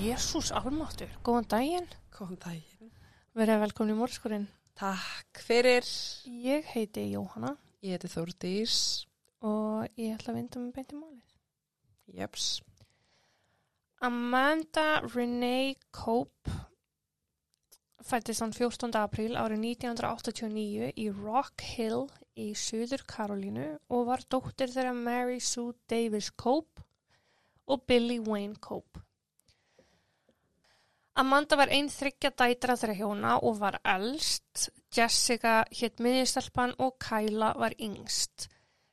Jésús almáttur, góðan daginn, Góðan daginn. verið velkomin í mórskurinn. Takk fyrir. Ég heiti Jóhanna Ég heiti Þórdís. og ég ætla að vinda með beinti málið. Jeps. Amanda Renee Cope fættist hann 14. apríl árið 1989 í Rock Hill í Suður Karolínu og var dóttir þeirra Mary Sue Davis Cope og Billy Wayne Cope. Amanda var einn þryggja dætra þeirra hjóna og var elst, Jessica hétt miðjastelpan og Kyla var yngst.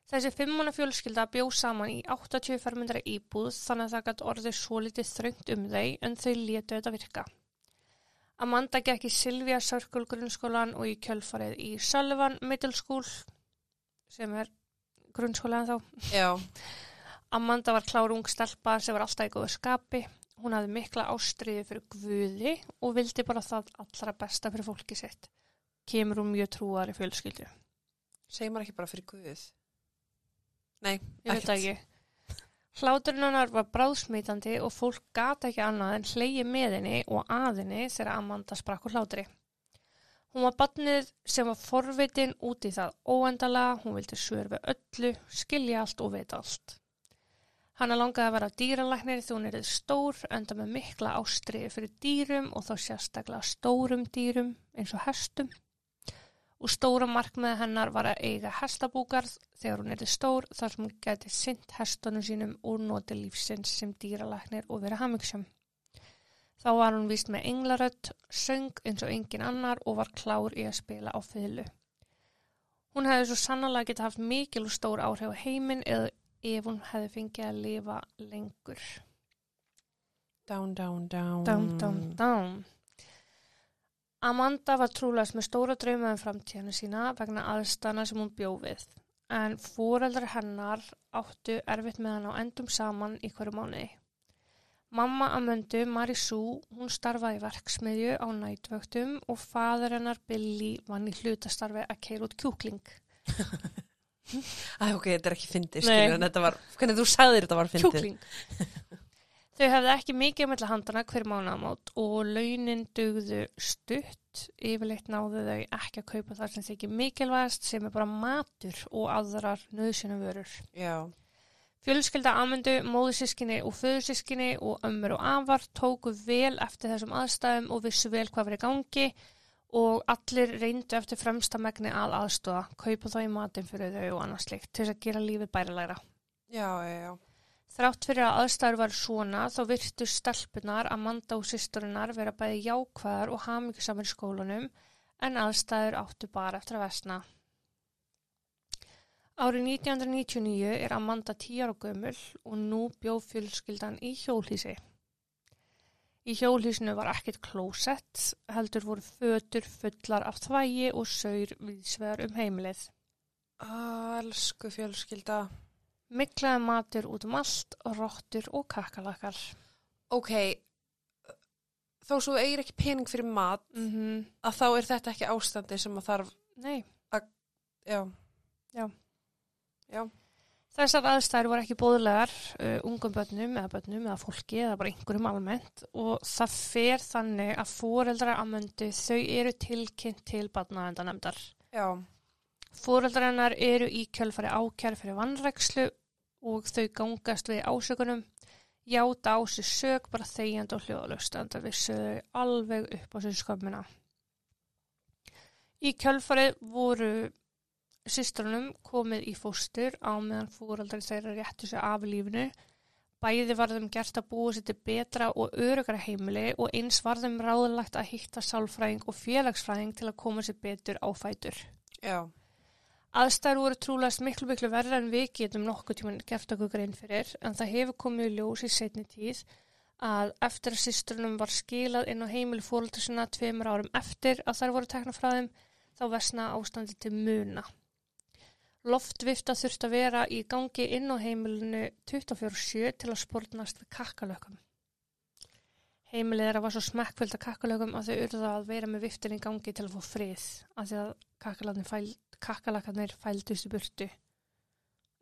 Þessi fimmuna fjölskylda bjó saman í 80 fermyndra íbúð þannig að það gæti orðið svo litið þröngt um þau en þau létu þetta virka. Amanda gekk í Sylvia Circle grunnskólan og í kjölfarið í Sullivan Middle School sem er grunnskólan þá. Já. Amanda var klár ung stelpa sem var alltaf í góðu skapi. Hún hafði mikla ástriði fyrir guði og vildi bara það allra besta fyrir fólki sitt. Kemur hún mjög trúar í fjölskyldu. Segir maður ekki bara fyrir Guð? Nei, Ég veit ekki. Hláturinn hennar var bráðsmitandi og fólk gata ekki annað en hlegi með henni og að henni þegar Amanda sprakk úr hlátri. Hún var barnið sem var forvitin út í það óendala, hún vildi svör við öllu, skilja allt og vita allt. Hanna langaði að vera dýralæknir því hún er stór, enda með mikla ástriði fyrir dýrum og þá sérstaklega stórum dýrum eins og hestum og stóra markmiði hennar var að eiga hestabúgarð þegar hún erði stór þar sem hún geti synt hestunum sínum og noti lífsins sem dýralæknir og vera hamingsjum. Þá var hún vist með englarödd, söng eins og engin annar og var klár í að spila á fylgu. Hún hefði svo sannlega getið haft mikil og stór áhrif á heiminn eða ef hún hefði fengið að lifa lengur. Down, down, down. Dám, dám, dám. Amanda var trúlega með stóra drauma um framtíðinu sína vegna aðstana sem hún bjó við. En fóreldrar hennar áttu erfitt með hann á endum saman í hverju mánuði. Mamma Amundu, Marisú, hún starfaði verksmiðju á nætvöktum og fadur hennar Billy vann í hlutastarfi að keira út kjúkling. Æ, ok, þetta er ekki fyndið, skilju, en þetta var, hvernig þú sagðir þetta var fyndið? Kjúkling. Þau hefði ekki mikið að mella handana hver mánaðamót og launin dugðu stutt. Yfirleitt náðu þau ekki að kaupa þar sem þykir mikilvægast sem er bara matur og aðrar nöðsynum vörur. Já. Fjölskylda Amundu, móðusískinni og föðusískinni og ömmur og afar tóku vel eftir þessum aðstæðum og vissu vel hvað verið gangi og allir reyndu eftir fremsta megni að aðstóða, kaupa þá í matinn fyrir þau og annars slikt til þess að gera lífið bærilegra. Já, já, já. Þrátt fyrir að aðstæður var svona þá virtu stelpunar Amanda og sýsturinnar vera bæði jákvæðar og hamingjusamur í skólanum en aðstæður áttu bara eftir að vesna. Árið 1999 er Amanda 10 ára gömul og nú bjó fjölskyldan í hjólhísi. Í hjólhísinu var ekkert klósett, heldur voru fötur fullar af þvægi og saur viðsvegar um heimilið. Ah, elsku fjölskylda. Miklaði matur út um allt, rottur og kakalakar. Ok, þó svo eigir ekki pening fyrir mat, Mm -hmm. að þá er þetta ekki ástandi sem að þarf, Nei, já. Já. Já. Þessar aðstæður voru ekki bóðlegar uh, ungum börnum eða börnum eða fólki eða bara einhverjum almennt og það fer þannig að foreldrar amöndu þau eru tilkynnt til barnavendanemdar. Já. Foreldrar hennar eru í kjölfari ákjær fyrir vannrækslu og þau gangast við ásökunum játa á sig sög bara þegjand og hljóðalust en það vissu þau alveg upp á sér skömmina. Í kjölfarið voru systrunum komið í fóstur á meðan fóreldrar þeirra réttu sig af lífinu. Bæði var þeim gert að búa sér til betra og örugara heimili og eins var þeim ráðlagt að hitta sálfræðing og félagsfræðing til að koma sér betur á fætur. Já. Aðstæður voru trúlega miklu miklu verra en við getum nokkuð tímann gert okkur grein fyrir en það hefur komið í ljós í setni tíð að eftir að sýstrunum var skilað inn á heimili fóröldur sinna tveimur árum eftir að þær voru tekna frá þeim þá versna ástandi til muna. Loftvifta þurft að vera í gangi inn á heimilinu 24-7 til að spórnast við kakkalökum. Heimilið þeirra var svo smekkfyllt af kakkalökum að þau urða að vera með viftin í gangi til að fá frið af því að fæl, kakkalakarnir fældust í burtu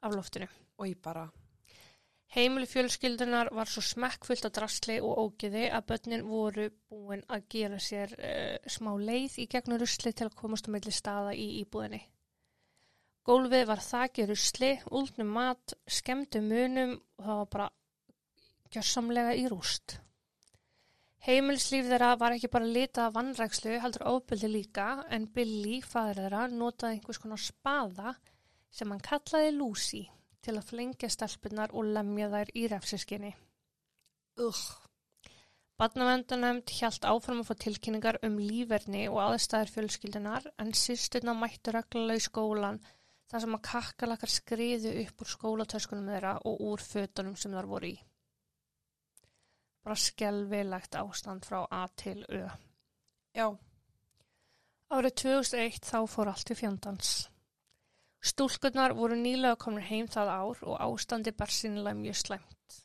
af loftinu. Og ég bara, Heimili fjölskyldunar var svo smekkfullt af drasli og ógiði að börnin voru búin að gera sér uh, smá leið í gegnum rusli til að komast á milli staða í íbúðinni. Gólfið var þakið rusli, úldnum mat, skemmtu munum og það var bara gjörsamlega í rúst. Heimilislíf þeirra var ekki bara litað af vannrækslu, heldur ofbeldi líka, en Billy, fadur þeirra, notaði einhvers konar spaða sem hann kallaði Lucy til að flengja stelpunar og lemja þær í refsiskinni. Ugh. Badnavendanemnd hjælt áfram að fá tilkynningar um líferni og aðstæðar fjölskyldunar en sýsturna mættu reglulega í skólan þar sem að kakkalakar skriðu upp úr skólatöskunum þeirra og úr fötunum sem þar voru í. Bara skelvilegt ástand frá A til Ö. Já. Árið 2001 þá fór allt í fjandans. Stúlkurnar voru nýlega komin heim það ár og ástandi bar sínilega mjög slæmt.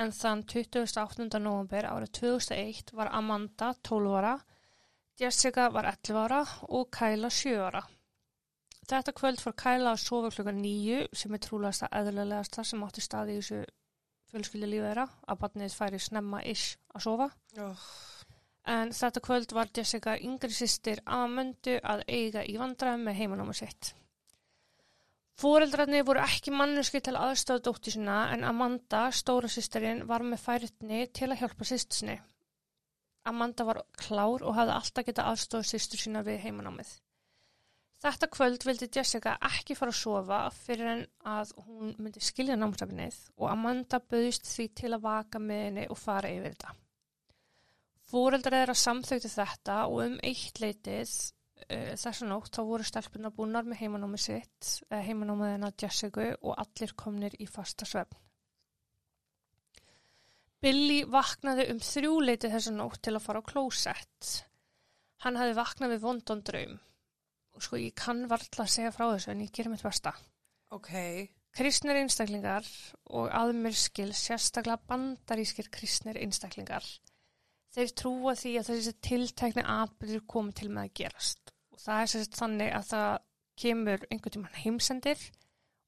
En þann 28. november árið 2001 var Amanda 12 ára, Jessica var 11 ára og Kyla 7 ára. Þetta kvöld fór Kyla að sofa klukka 9 sem er trúlegast að eðlulegasta sem átti staði í þessu fjölskyldi lífið þeirra að barnið færi snemma ish að sofa. Oh. En þetta kvöld var Jessica yngri sýstir Amundu að eiga í vandræðum með heimanóma sitt. Fóreldrarnir voru ekki manneski til aðstöða dótti sinna en Amanda, stóra sýstirinn, var með færitni til að hjálpa sýstinni. Amanda var klár og hafði alltaf getað aðstöða sýstur sína við heimanámið. Þetta kvöld vildi Jessica ekki fara að sofa fyrir en að hún myndi skilja námsafinnið og Amanda bauðist því til að vaka með henni og fara yfir þetta. Fóreldrar er að samþauti þetta og um eitt leitið uh, þessa nótt þá voru stelpunar búnar með heimanámið sitt, uh, heimanámið hennar Jessica og allir komnir í fasta svefn. Billy vaknaði um þrjú leitið þessa nótt til að fara á klósett. Hann hafi vaknað við vondon draum sko ég kann varla að segja frá þessu en ég gerir mitt besta. Ok. Kristnir einstaklingar og aðmur skil sérstaklega bandarískir kristnir einstaklingar. Þeir trúa því að þessi tiltækni atbyrður komið til með að gerast. Og það er sérst þannig að það kemur einhvern tíman heimsendir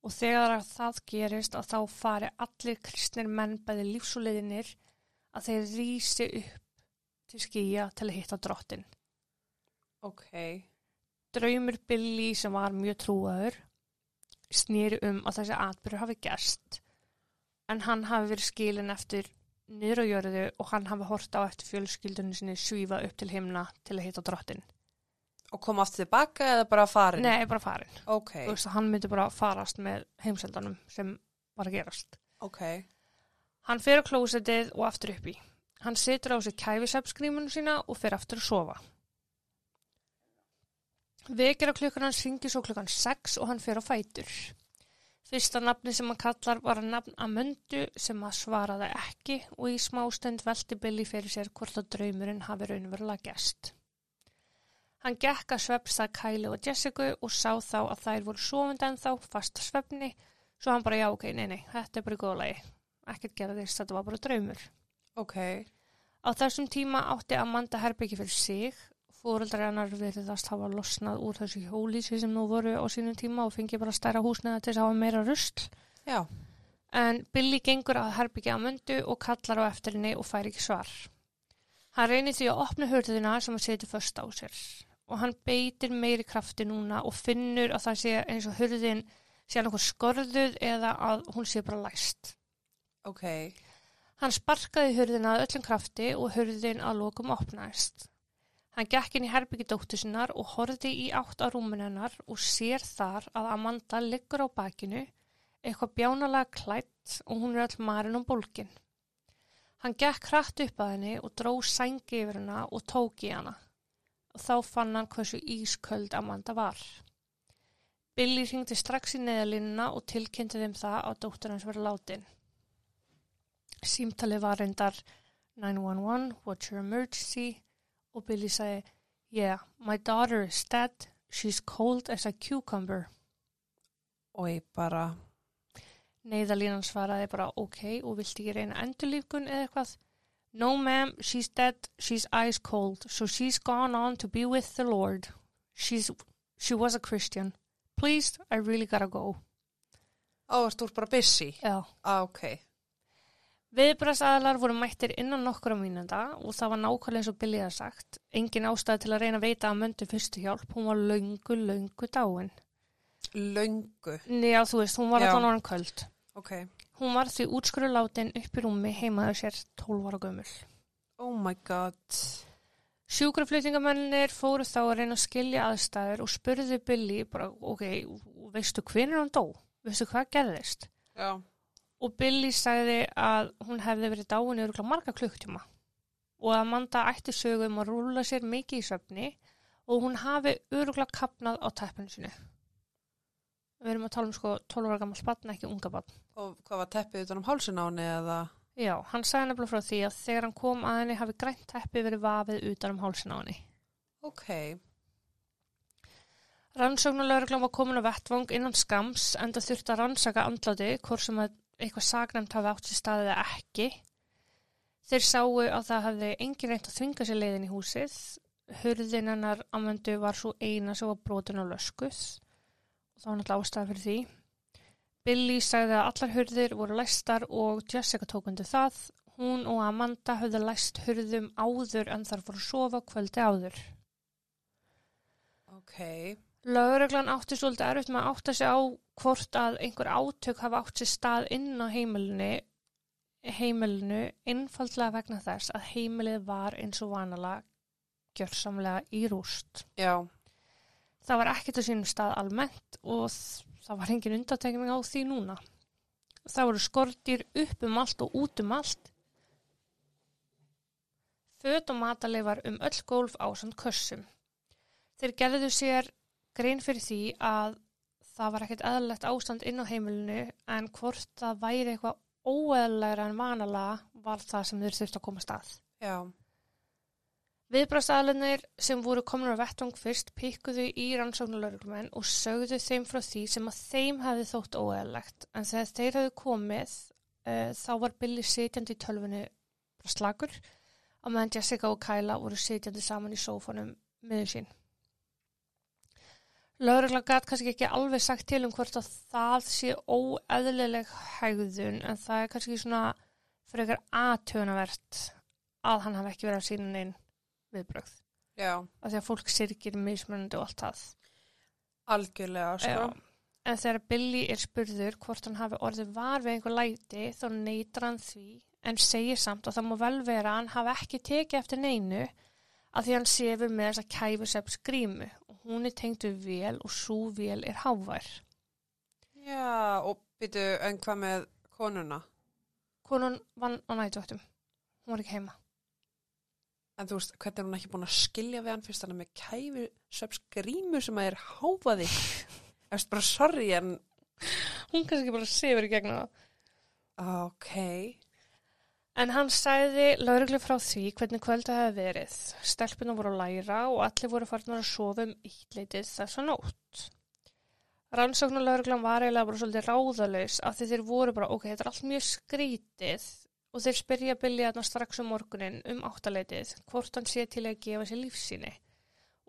og þegar að það gerist að þá fari allir kristnir menn bæði lífsuleiðinir að þeir rýsi upp til skýja til að hitta drottin. Ok. Draumur Billy sem var mjög trúaður snýri um að þessi atbyrður hafi gerst en hann hafi verið skilin eftir niður á jörðu og hann hafi hort á eftir fjölskyldunni sinni svífa upp til himna til að hitta drottin. Og koma aftur tilbaka eða bara farin? Nei, bara farin. Ok. Þú veist að hann myndi bara farast með heimseldanum sem var að gerast. Ok. Hann á klósetið og aftur upp í. Hann situr á sér kæfisepskrímunu sína og fer aftur að sofa. Vekir á klukkan hans ringi svo klukkan 6 og hann fer á fætur. Fyrsta nafni sem hann kallar var að nafn að möndu sem að svaraði ekki og í smástund velti Billy fyrir sér hvort að draumurinn hafi raunverulega gæst. Hann gekk að svepstað Kæli og Jessica og sá þá að þær voru sofund en þá fast svefni svo hann bara já ok, nei nei, þetta er bara lagi. Ekkert gerðist, þetta var bara draumur. Ok. Á þessum tíma átti Amanda herbyggi fyrir sig fóreldrar hennar virðast hafa losnað úr þessu hjólísi sem nú voru á sínum tíma og fengi bara stærra húsneða til þess að hafa meira rusl. Já. En Billy gengur að herbyggja að myndu og kallar á eftir henni og fær ekki svar. Hann reynir því að opna hörðina sem að setja först á sér og hann beitir meiri krafti núna og finnur að það sé eins og hörðin sé hann okkur skorðuð eða að hún sé bara læst. Ok. Hann sparkaði hörðina að öllum krafti og hörðin að lokum opnaðist. Hann gekk inn í herbyggi dóttu sinnar og horfði í átt á rúmun hennar og sér þar að Amanda liggur á bakinu, eitthvað bjánalega klætt og hún er öll marinn um bólkin. Hann gekk hratt upp að henni og dró sængi yfir hennar og tók í. Og þá fann hann hversu ísköld Amanda var. Billy ringdi strax í neðalínuna og tilkynnti þeim það að dóttur hans verið látin. Símtalið var reyndar 911, what's your emergency? Og Billy sagði Yeah, my daughter is dead. She's cold as a cucumber. Og ég bara, Neiðalínan svaraði bara ok og vilti ekki reyna endurlífgun eða eitthvað. No ma'am, she's dead. She's ice cold. So she's gone on to be with the Lord. She's, she was a Christian. Please, I really gotta go. ó, ertu úr bara busy? Já, Ah, ok. Viðbrasaðalar voru mættir innan nokkura mínunda og það var nákvæmlega eins og Billy að sagt. Engin ástæði til að reyna að veita að möndi fyrstu hjálp. Hún var löngu, löngu dáin. Löngu. Já, þú veist, hún var Já. allan orðin köld. Ok. Hún var því útskuru látin upp í rúmi heimaður sér 12 ára gömul. Oh my god. Sjúkraflutningamennir fóru þá að reyna að skilja aðstæður og spurðu Billy bara, ok, veistu hvernig hann dó? Veistu hvað gerðist? Já. Og Billy sagði að hún hefði verið dáin örgulega marga klukktíma og að Amanda ætti sögu um að rúla sér mikið í söfni og hún hafi örgulega kapnað á teppinu sinu. Við erum að tala um sko 12 ára gammal spann, ekki unga bann. Og hvað var teppið utan um hálsun á henni eða? Já, hann sagði nefnilega frá því að þegar hann kom að henni hafi grænt teppi verið vafið utan um hálsin á henni. Ok. Rannsóknarlauruglan var komin á vettvang innan skams en það þurfti að rannsaka andláti hvort sem að eitthvað sagnæmt hafi átt sér staðið eða ekki. Þeir sáu að það hefði engin reynt að þvinga sér leiðin í húsið. Hurðin hennar ámöndu var svo eina sem var brotin á löskuð og það var náttúrulega ástæða fyrir því. Billy sagði að allar hurðir voru læstar og Jessica tók undir það. Hún og Amanda höfðu læst hurðum áður en þar að sofa kvöldi áður. Ok. Lögreglan átti svolítið erfitt með að átta sig á hvort að einhver átök hafa átt sér stað inn á heimilinu, heimilinu einfaldlega vegna þess að heimilið var eins og vanalega gjörsamlega í rúst. Já. Það var ekkert að sínum stað almennt og það var engin undatekning á því núna. Það voru skortýr upp um allt og út um allt. Föt og mataleifar um öll gólf ásand kössum. Þeir gerðu sér grein fyrir því að það var ekkert eðlilegt ástand inn á heimilinu en hvort það væri eitthvað óeðlæra en vanalega var það sem þeir þurftu að koma stað. Já. Viðbrastæðalennir sem voru komin á vettvang fyrst pikkuðu í rannsóknulörglumenn og sögðu þeim frá því sem að þeim hefði þótt óeðlegt en þegar þeir hefðu komið uh, þá var Billy sitjandi í bara slagur á meðan Jessica og Kyla voru sitjandi saman í sófanum miður sín. Lögregla gat kannski ekki alveg sagt til um hvort að það sé óeðlileg hægðun en það er kannski svona fyrir eitthvað aðtjónavert að hann hafi ekki verið að sína neinn viðbrögð. Já. Af því að fólk sirkir mismunandi og allt það. Algjörlega, sko. Já. En þegar Billy er spurður hvort hann hafi orðið var við einhver læti þá neytar hann því en segir samt að það má vel vera að hann hafi ekki tekið eftir neinu að því hann sefur með þessa kæfuseps grímu og hún er tengd við vél og svo vél er hávær. Já, og byrju, en hvað með konuna? Konan vann á nætuvöktum. Hún var ekki heima. En þú veist, hvernig er hún ekki búin að skilja við hann fyrst hann með kæfi söps grímu sem að er háfaði? Eftir bara sorry, en Hún kannski bara sefur í gegnum það. ok. En hann sagði lauruglu frá því hvernig kvöldu hefði verið. Stelpuna voru að læra og allir voru farin að sofa um íttleitið þessa nótt. Rannsóknar lauruglan var eiginlega bara svolítið ráðalaus af því þeir voru bara, ok, þetta er allt mjög skrítið og þeir spyrja Billy þarna strax um morgunin um áttaleitið hvort hann sé til að gefa sér lífsýni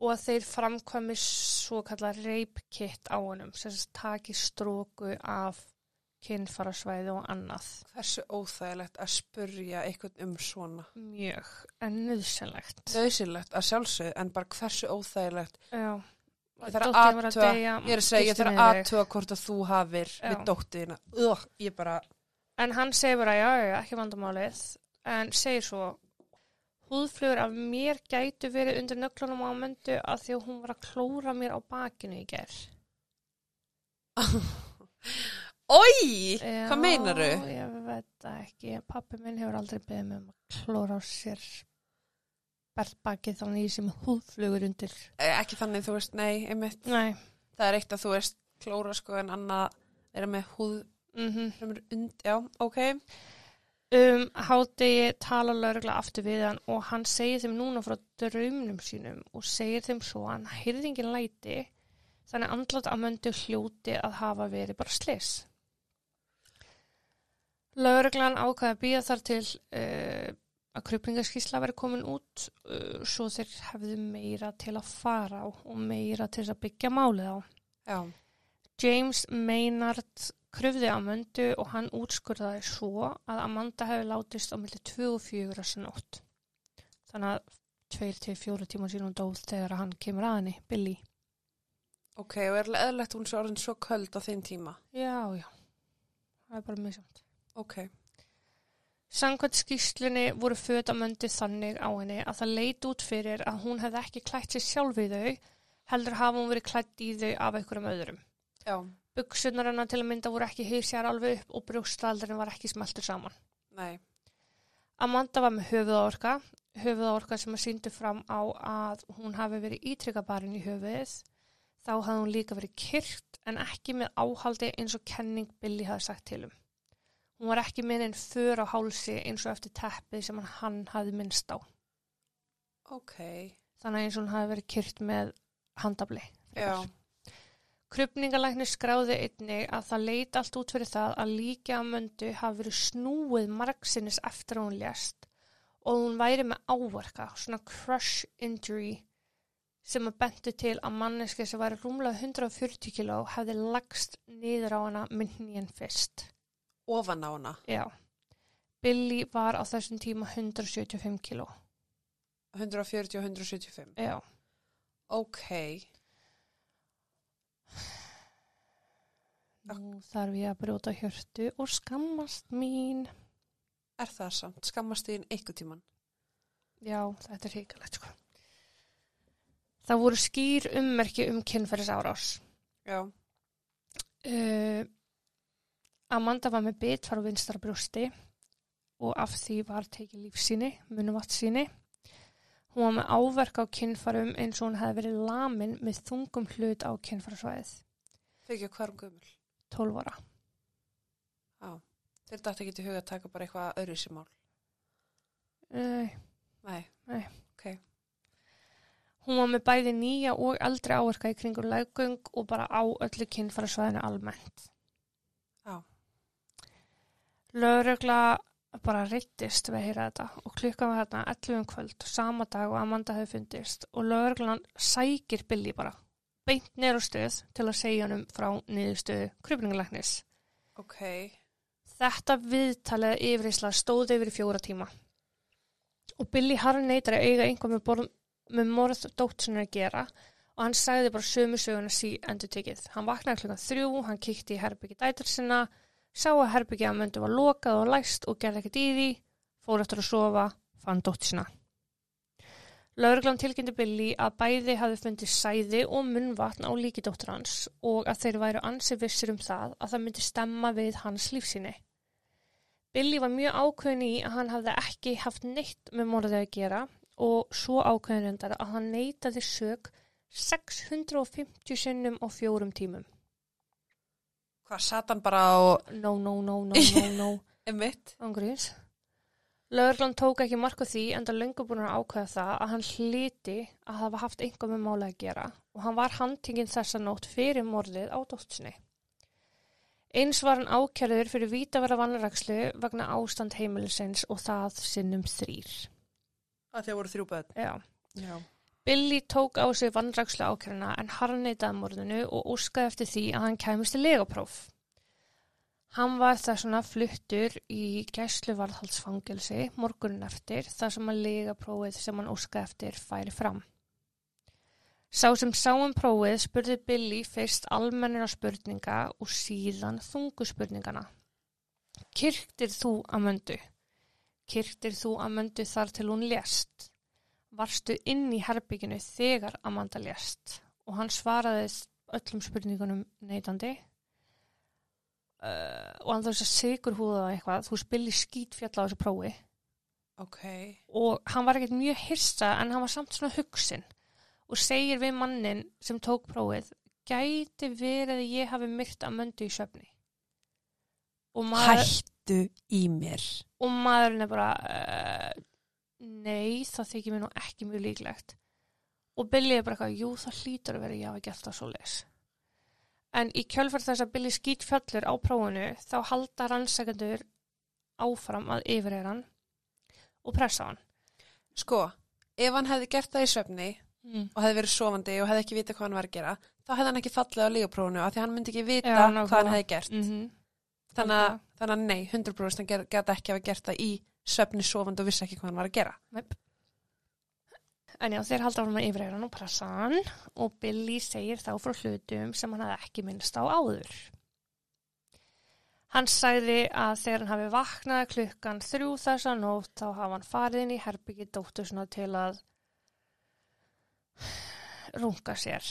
og að þeir framkvæmi svo kallar rape kit á honum sem sagt taki stróku af kynfarasvæði og annað. Hversu óþægilegt að spurja eitthvað um svona. Mjög, en nöðsynlegt. Nauðsynlegt að sjálfsögðu, en bara hversu óþægilegt. Já. Ég þarf að Dóttirin var athuga- deyja, Ég er að segja, ég gistin þarf yfir að þig. aðtuga hvort að þú hafir Já. við dóttiðina. Ugh, ég bara, En hann segir bara, já, já, ekki vandamálið, en segir svo, húðflugur af mér gætu verið undir nöglunum á myndu að því að hún var að klóra mér á bakinu í gerð. Ói, hvað meinaru? Já, ég veit það ekki. Pappi minn hefur aldrei beðið mig um að klóra á sér berðbakið þannig sem húðflugur undir. Eh, Ekki þannig, þú veist, nei, einmitt. Nei. Það er eitt að þú veist klóra sko en annað er með húð Mm sem er und, já, ok. Um hádegi tala laurugla aftur við hann og hann segir þeim núna frá draumnum sínum og segir þeim svo að hann heyrði engin læti þannig andlat að möndu hljóti að hafa verið bara slis. Lauruglan ákvaði að býja þar til uh, að krupningaskísla veri komin út uh, svo þeir hefðu meira til að fara á og meira til að byggja málið á. Já, James Maynard kröfði Amandu og hann útskurðaði svo að Amanda hefði látist á milli 2 og 4 þessa nótt. Þannig að 2-4 tíma sínum dóð þegar hann kemur að henni, Billy. Ok, og er eðlegt hún svo orðin svo köld á þeim tíma? Já, já. Það er bara mjög samt. Ok. Samkvæmt skýslunni voru föt Amandu þannig á henni að það leit út fyrir að hún hefði ekki klætt sér sjálf í þau, heldur hafa hún verið klætt í þau af einhverjum öðrum. Já, Buksunar hennar til að mynda voru ekki hýrsjar alveg upp og brjóstaldurinn var ekki smeltur saman. nei. Amanda var með höfuðaorka, höfuðaorka sem að síndu fram á að hún hafi verið ítrykkabarinn í höfuðið. Þá hafði hún líka verið kyrt en ekki með áhaldi eins og kenning Billy hafði sagt til um. Hún var ekki með einn för á hálsi eins og eftir teppið sem hann hafði minnst á. Ok. Þannig eins og hún hafi verið kyrt með handabli. Já. Krupningalæknir skráði einnig að það leit allt út fyrir það að líka að möndu hafi verið snúið margsinnis eftir að hún lést og hún væri með áverka, svona crush injury sem að bentu til að manneski sem væri rúmlega 140 kíló hefði lagst niður á hana minni en fyrst. Ofan á hana. Já. Billy var á þessum tíma 175 kíló. 140 og 175. Já. Ok. Nú þarf ég að brjóta hjörtu og skammast mín. Er það samt? Skammast þín einhver tíman? Já, þetta er hrikalegt sko. Það voru skýr ummerki um kynferðis árás. Já. Uh, Amanda var með bitfar á vinstra brjósti og af því var tekið lífsýni, munuvatnsýni. Hún var með áverka á kynfarum eins og hún hefði verið lamin með þungum hlut á kynfarasvæðið, Fyrir hverjum gömul. 12 ára. Já. Þeir dætti ekki til huga að taka bara eitthvað öðru sér mál. Uh, Nei. Nei. Ok. hún var með bæði nýja og eldri áverka í kringur leggöng og bara á öllu kynfarasvæðinu almennt. Lögregla bara reyttist við að heyra þetta og klukkan var hérna 11 um kvöld sama dag og Amanda hefði fundist og lögreglan sækir Billy bara beint á stöð til að segja hann frá niðurstöðu krupningalæknis. Ok. Þetta viðtalið yfirreysla stóði yfir í fjóra tíma og Billy harn neytar að eiga einhvað með, borð, með morð dóttunar að gera og hann sagði bara sömu söguna sí endur tekið. Hann vaknaði klukkan þrjú, hann kíkti í herbyggi dætur sinna, sá að herbyggi að möndu var lokað og læst og gerði ekkert í því, fór eftir að sofa, fann dóttur sinna. Lauruglan tilkynnti Billy að bæði hafi fundið sæði og munnvatn á líki dóttur hans og að þeir væru ansi vissir um það að það myndi stemma við hans lífsíni. Billy var mjög ákveðin í að hann hafði ekki haft neitt með morðið að gera og svo ákveðin reyndar að hann neitaði sög 650 sinnum á fjórum tímum. Hvað, satt hann bara á No, no, no, no, no, no, emitt? angriðs. Lögurlan tók ekki mark á því en það löngu búin að ákveða það að hann hliti að hafa haft einhver með máli að gera og hann var handtingin þessa nótt fyrir morðið á dóttinni. Eins var hann ákjærður fyrir vítavera vanrækslu vegna ástand heimilisins og það sinnum þrýr. Að því að voru þrjú börn. Já. Já. Billy tók á sig vanrækslu ákjæruna en harneitaði morðinu og úskaði eftir því að hann kæmist til legapróf. Hann var þess vegna fluttur í gæsluvarðhaldsfangelsi morgunin eftir þar sem að legaprófið sem hann úskaði eftir færi fram. Sá sem sá um prófið spurði Billy fyrst almennina spurninga og síðan þungu spurningana. Kyrktir þú að möndu? Kyrktir þú að möndu þar til hún lést? Varstu inn í herbygginu þegar Amanda lést? Og hann svaraði öllum spurningunum neitandi. Uh, og hann þess að sigur húða eitthvað, þú spilli skítfjall á þessu prófi Ok. og hann var ekkert mjög hissa en hann var samt svona hugsin og segir við mannin sem tók prófið gæti verið að ég hafi myrt að möndu í söfni og, maður, Hættu í mér. og maðurinn er bara uh, nei það þykir mér nú ekki mjög líklegt. Og Billy er bara eitthvað jú það hlýtur að vera ég hafi gert það svo leis en í kjölfært þess að Billy skýt fjallur á prófinu þá halda rannsekendur áfram að yfirreira hann og pressa hann. Sko, ef hann hefði gert það í svefni mm. og hefði verið sofandi og hefði ekki vita hvað hann var að gera, þá hefði hann ekki fallið á lígaprófunu af því hann myndi ekki vita Já, hvað hann hefði gert. Mm Þannig að, þannig að nei, 100% hann gat ekki hafa gert það í svefni sofandi og vissi ekki hvað hann var að gera. En já, þeir halda áfram að yfirheyra hann og pressa hann og Billy segir þá frá hlutum sem hann hafði ekki minnst á áður. Hann sagði að þegar hann hafi vaknað klukkan þrjú þessa nótt þá hafa hann farið inn í herbyggi dóttursna til að runga sér.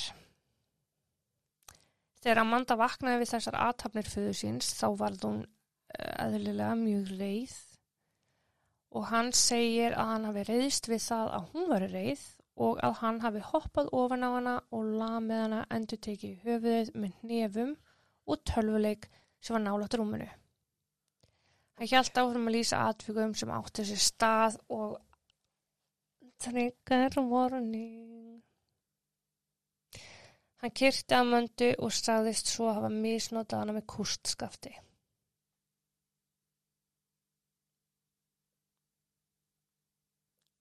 Þegar Amanda vaknaði við þessar aðtapnir föðu síns þá varð hún eh, eðlilega mjög reið og hann segir að hann hafi reyðist við það að hún var reið og að hann hafi hoppað ofan á hana og lamið hana endur tekið höfuðið með nefum og tölvuleik sem var nálægt rúminu. Hann hjælt áfram að lýsa atvikum sem átti sér stað og trigger warning. Hann kyrti að möndu og sagðist svo að hafa misnotað hana með kústskafti.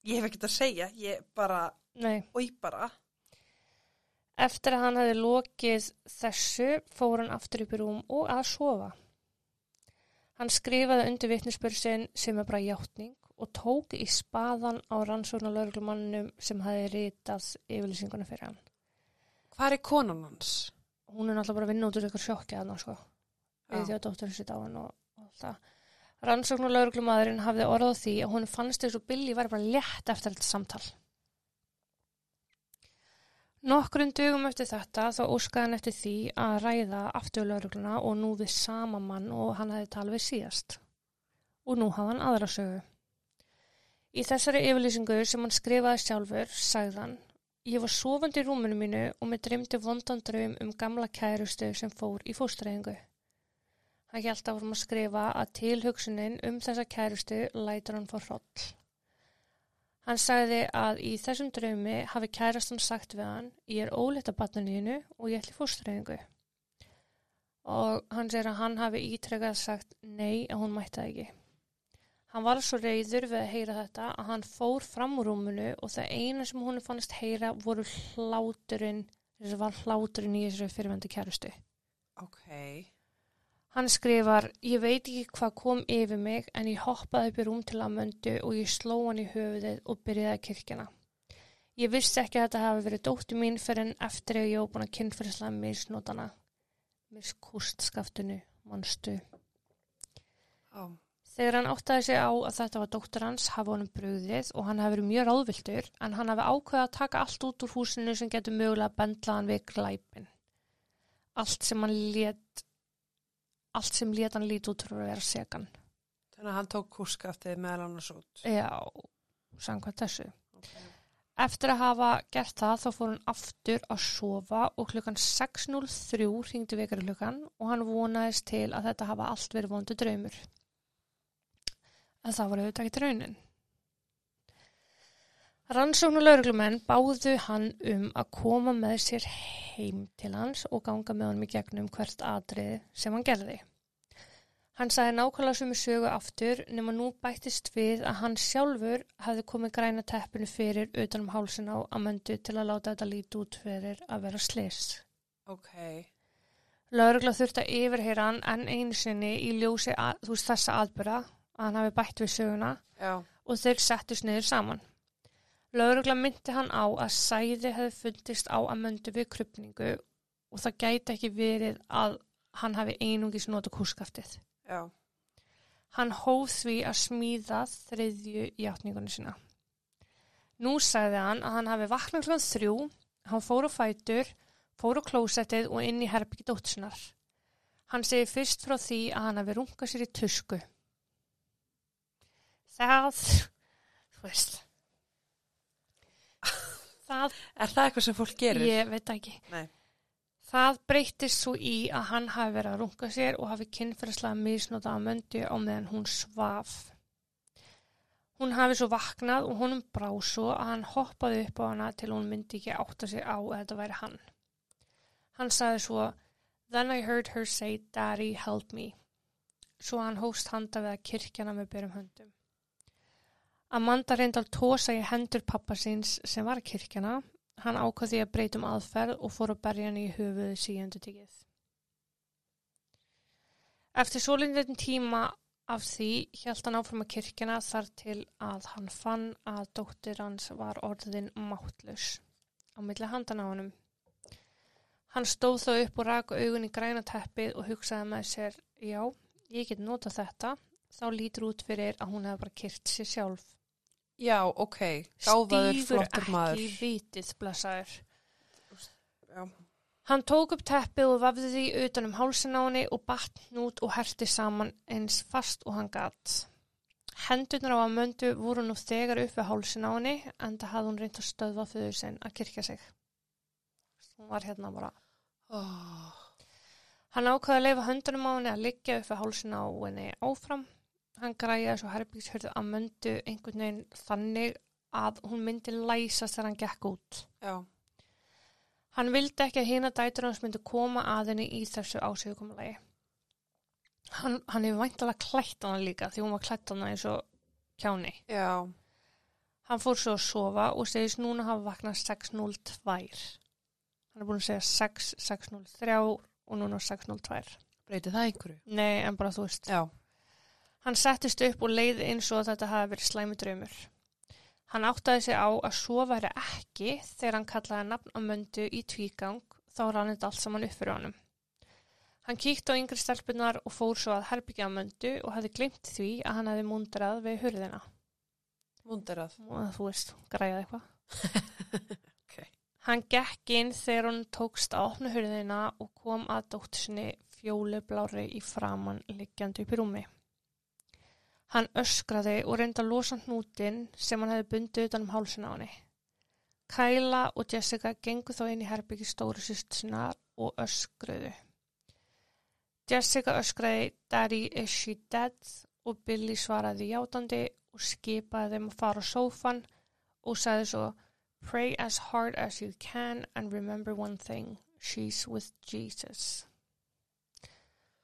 Ég hef ekkert að segja, ég bara, og ég bara, Eftir að hann hefði lokið þessu fór hann aftur upp í rúm og að sofa. Hann skrifaði undir vitnisbörsin sem er bara hjáttning og tók í spaðan á rannsóknar lauruglumannum sem hefði ritað yfirlýsinguna fyrir hann. hvað er konan hans? Hún er náttúrulega bara að vinna út úr ykkur sjokki að hann sko. Við því að dótturinn sitt á hann og, og allt það. Rannsóknar lauruglumadurinn hafði orð á því að hún fannst þess að Billy var bara létt eftir þetta samtal. Nokkurinn dugum eftir þetta þá óskaði hann eftir því að ræða aftur laurugluna og nú við sama mann og hann hefði talað við síðast. Og nú hafði hann aðra sögu. Í þessari yfirlýsingu sem hann skrifaði sjálfur sagði hann Ég var sofandi í rúminu mínu og mér dreymdi vondan draum um gamla kærustu sem fór í fóstræðingu. Hann hjælt áfram að skrifa að tilhugsunin um þessa kærustu lætur hann fór hroll. Hann sagði að í þessum draumi hafi kærastan sagt við hann ég er óleitt að batnanínu og ég ætli fóstræðingu. Og hann segir að hann hafi ítrekað sagt nei að hún mætti það ekki. Hann var svo reyður við að heyra þetta að hann fór fram úr rúmunu og það eina sem hún fannst heyra voru hláturinn, þess að var hláturinn í þessari fyrirvendu kærustu. Ok, Hann skrifar, ég veit ekki hvað kom yfir mig en ég hoppaði upp í rúm til að möndu og ég sló hann í höfuðið og byrjaði að kirkjana. Ég vissi ekki að þetta hafi verið dóttu mín fyrir en eftir að ég var búin að kynferðslega misnótana. Miskústskaftinu, manstu. á, Þegar hann áttaði sig á að þetta var dóttur hans hafa honum brugðið og hann hafi verið mjög ráðviltur en hann hafi ákveðið að taka allt út úr húsinu sem getur mögulega bendlað hann við glæpin. Allt sem hann lét, allt sem lét hann lít út fyrir að vera segan. þannig að hann tók kúrskaftið meðal annars út. Já, samkvæmt þessu. Okay. Eftir að hafa gert það þá fór hann aftur að sofa og klukkan 6.03 hringdi vekari klukkan og hann vonaðist til að þetta hafa allt verið vondu draumur. En það var auðvitað ekki raunin. Rannsóknu lauruglumenn báðu hann um að koma með sér heim til hans og ganga með honum í gegnum hvert atrið sem hann gerði. Hann sagði nákvæmlega sem sögu aftur nema nú bættist við að hann sjálfur hafði komið græna teppinu fyrir utan um hálsin á Amandu til að láta þetta líti út fyrir að vera slis. Ok, Laurugla þurfti að yfirheyra hann enn einu sinni í ljósi að, þú veist þessa aðbyrða að hann hafi bætt við söguna já, og þeir settust niður saman. Laurugla myndi hann á að sæði hefði fundist á Amandu við krupningu og það gæti ekki verið að hann hafi einungis nota kúskaftið. já, Hann hóð því að smíða þriðju játningunni sína. Nú sagði hann að hann hafi vaknað klokkan þrjú, hann fór á fætur, fór á klósettið og inn í herbyggi dóttusinnar. Hann segi fyrst frá því að hann hafi rungað sér í tusku. Það, þú veist, það, er það eitthvað sem fólk gerir? ég veit það ekki. Nei. Það breyttist svo í að hann hafi verið að runga sér og hafi kynferðslega misnóta að möndi á meðan hún svaf. Hún hafi svo vaknað og honum brá svo að hann hoppaði upp á hana til hún myndi ekki átta sig á að þetta væri hann. Hann sagði svo, Then I heard her say, Daddy, help me. Svo hann hóst handa við að kirkjana með byrjum höndum. Amanda reyndal tósa í hendur pappa síns sem var kirkjana Hann ákvað því að breytum aðferð og fór að berja hann í höfuðu síðandu tikið. Eftir svolítið tíma af því hjælt hann áfram að kirkjana þar til að hann fann að dóttir hans var orðin máttlaus á milli handan á honum. Hann stóð þó upp og rak augun í græna teppið og hugsaði með sér, já, ég get notað þetta, þá lítur út fyrir að hún hefði bara kyrt sér sjálf. Já, ok. Gáfaður flottur ekki maður. í vitið, blessaður. Já. Hann tók upp teppið og vafði því utan um hálsin á henni og batt nút og herti saman eins fast og hann gatt. Hendurnar á að möndu voru nú þegar upp við hálsin á henni en það hafði hún reynd að stöðva fyrir sinn að kirkja sig. Hún var hérna bara. Oh. Hann ákvaði að leifa höndunum á henni að liggja upp við hálsin á henni áfram. Hann græjaði svo herbyggshörðu að möndu einhvern veginn þannig að hún myndi læsast þegar hann gekk út. Já. Hann vildi ekki að hina dætur hans myndi koma að henni í þessu ásökumulegi. Hann, hann hefur væntalega klætt hana líka því hún var klætt hana eins og kjáni. Já. Hann fór svo að sofa og segist núna hafa vaknað 6.02. Hann er búin að segja 6, 6.03 og núna 6.02. Breyti það einhverju? Nei, en bara þú veist. Já. Hann settist upp og leiði eins og þetta hafi verið slæmi draumur. Hann áttaði sig á að svo væri ekki þegar hann kallaði nafn á möndu í tvígang þá rann þetta allt saman upp fyrir honum. Hann kíkti á yngri stelpunar og fór svo að herbyggja á möndu og hefði glimt því að hann hefði mundrað við hurðina. Mundarað. Og þú veist, græjaði eitthvað. Ok. Hann gekk inn þegar hann tókst að opna hurðina og kom að dóttusinni fjólublári í framann liggjandi upp í rúmi. Hann öskraði og reyndi að losa hnútin sem hann hefði bundið utan um hálsin á henni. Kæla og Jessica gengu þá inn í herbyggi stóru sýstusinnar og öskruðu. Jessica öskraði Daddy is she dead og Billy svaraði játandi og skipaði þeim að fara á sófan og sagði svo Pray as hard as you can and remember one thing, she's with Jesus.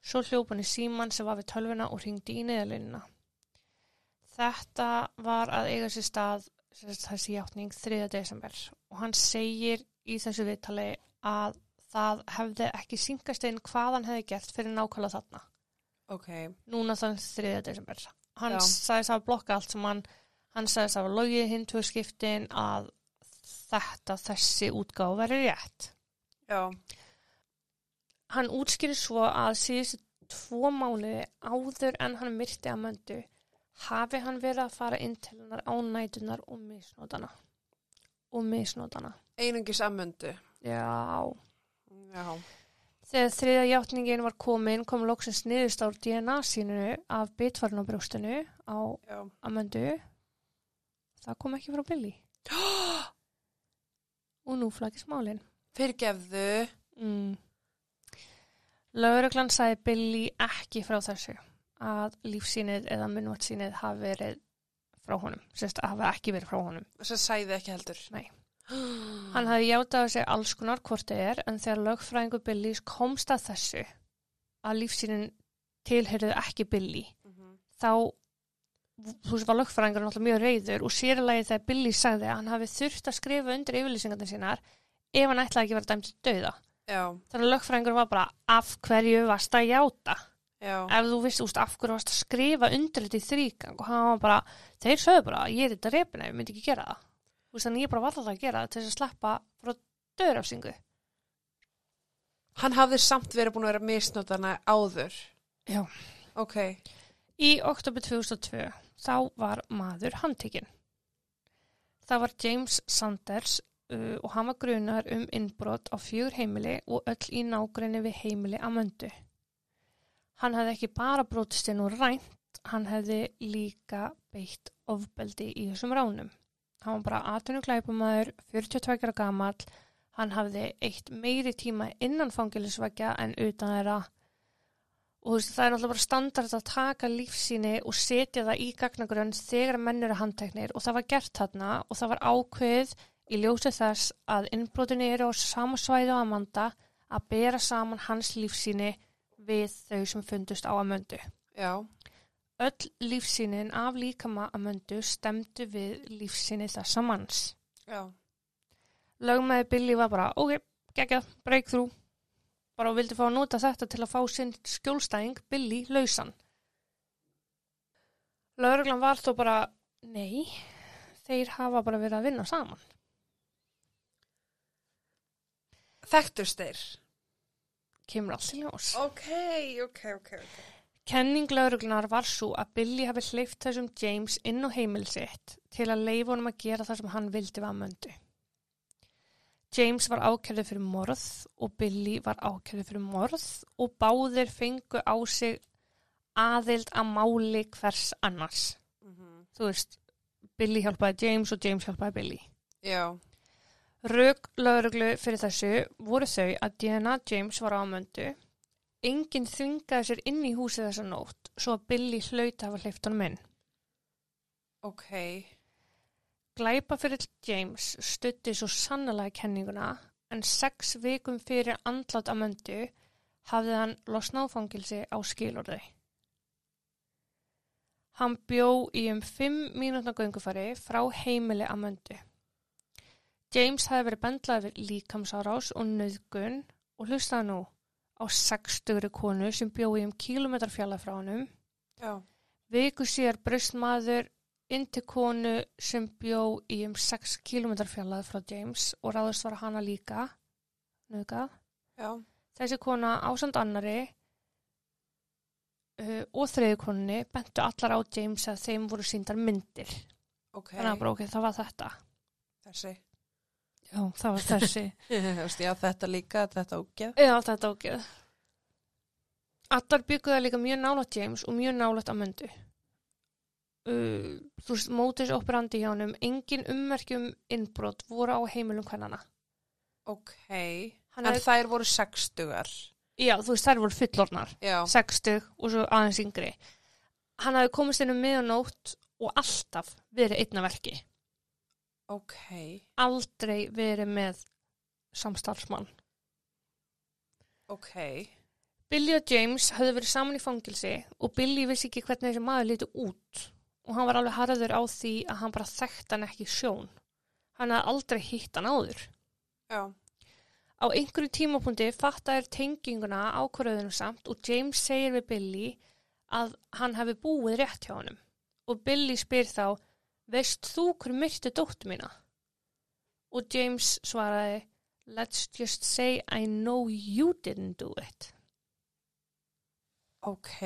Svo hljóp hann í síman sem var við tölvuna og ringdi í neðalínuna. Þetta var að eiga sér stað þessi játning 3. desember og hann segir í þessu viðtali að það hefði ekki syngast inn hvað hann hefði gert fyrir nákvæmlega þarna. Ok. Núna þann 3. desember. Hann Já. sagðist að blokka allt sem hann, hann sagðist að logið hinn tvö skiptin að þetta, þessi útgáð veri rétt. Já. Hann útskýri svo að síðustu tvo mánuði áður en hann myrti að möndu hafi hann verið að fara inn til hennar á nætunar og misnótana. Og misnótana. Einungis ammöndu. Já. Já. Þegar þriða játningin var komin kom loksins niðurst á DNA sínu af bitvarn á brjóstinu á Já. Amandu. Það kom ekki frá Billy. Og nú flagist málin. Fyrirgefðu. Mm. Lauruglan sagði Billy ekki frá þessu að lífsýnið eða munnvattsýnið hafi verið frá honum. Sérst að hafi ekki verið frá honum. Að sæði ekki heldur. Nei. Hann hafi játað að segja alls konar hvort þið er en þegar lögfræðingu Billys komst að þessu að lífsýnin tilheyrðu ekki Billy Mhm. þá þú veist var lögfræðingur náttúrulega mjög reyður og sérlega þegar Billy sagði að hann hafi þurft að skrifa undir yfirlýsingarnir sínar ef hann ætlaði ekki vera dæmt dauða. Já. Þannig að lögfræðingur var bara af hverju varst að játa? Já. Ef þú veist úst, af hverju varst að skrifa undir þetta í þrýgang og hann var bara, þeir sögðu bara ég er þetta repina, ég myndi ekki gera það. Veist þannig ég bara var alltaf að gera það til þess að sleppa frá döðrafsingu. Hann hafði samt verið búin að vera misnótana áður. Já. Ok. Í oktober 2002 þá var maður handtekinn. Það var James Sanders uh, og hann var grunar um innbrot á fjögur heimili og öll í nágrinni við heimili að möndu. Hann hefði ekki bara brotist inn og rænt, hann hefði líka beitt ofbeldi í þessum ránum. Hann var bara 18 glæpumæður, 42 ára gamall, hann hafði eitt meiri tíma innan fangilisvækja en utan þeirra. Og þú veist, það er náttúrulega bara standard að taka lífsýni og setja það í gagnagrunn þegar menn eru handteknir. Og það var gert þarna og það var ákveð í ljósi þess að innbrotinu eru á sama svæði á Amanda að bera saman hans lífsýni við þau sem fundust á Amandu. Já. Öll lífsýnin af líkama Amandu stemdu við lífsýni þessa manns. Já. Lögmaði Billy var bara, ok, geggjað, breakthrough. bara og vildi fá að nota þetta til að fá sinn skjólstæðing Billy lausan. Lauruglan var þó bara, nei, þeir hafa bara verið að vinna saman. Þekktust þeir? Kemur allt í ljós. Ok, ok, ok, ok. Kenning lauruglunar var svo að Billy hafi hleyft þessum James inn á heimil sitt til að leifa honum að gera það sem hann vildi að möndu. James var ákjörður fyrir morð og Billy var ákjörður fyrir morð og báðir fengu á sig aðild að máli hvers annars. Mm Þú veist, Billy hjálpaði James og James hjálpaði Billy. Já, Rög lauruglu fyrir þessu voru þau að DNA James var á möndu. Enginn þvingaði sér inn í húsið þessa nótt svo að Billy hlaut að hafa hleyft honum inn. ok. Glæpa fyrir James stutti svo sannlega kenninguna en sex vikum fyrir andlátt að möndu hafði hann losnað á fangilsi á skilorði. Hann bjó í um fimm mínútna göngufari frá heimili að möndu. James hefði verið bendlað við líkamsárás og nöðgun og hlustaði nú á sextugri konu sem bjó í um kílometrar fjalla frá honum Já, Viku síðar braust maður inn til konu sem bjó í um 6 km fjallað frá James og ráðast var hana líka, nöðgað. Þessi kona ásand annari uh, og þriði konunni bentu allar á James að þeim voru síndar myndir. ok. Þannig að bara ok, það var þetta. Þessi. Já, það var þessi. Já, þetta líka, þetta ógeð. Já, þetta ógeð. Allar bygguða líka mjög nálægt James og mjög nálægt að myndu. Uh, þú veist, mótis operandi hjá honum, engin ummerkjum innbrot voru á heimilum hvernana. Ok. Hann En hafði- þær voru sextugar. Já, þú veist, þær voru fullornar, Já. 60 og svo aðeins yngri. Hann hafði komist inn um miðanótt og alltaf verið einna verki. Ok. Aldrei verið með samstarfsmann. Ok. Billy og James höfðu verið saman í fangilsi og Billy vissi ekki hvernig þessi maður liti út og hann var alveg harður á því að hann bara þekkt hann ekki sjón. Hann hafði aldrei hitt hann áður. Já. Á einhverju tímapunkti fattaðir tenginguna ákvörðunum samt og James segir við Billy að hann hefði búið rétt hjá honum. Og Billy spyr þá, veist þú hver myrti dóttu mína? Og James svaraði, let's just say I know you didn't do it. Ok.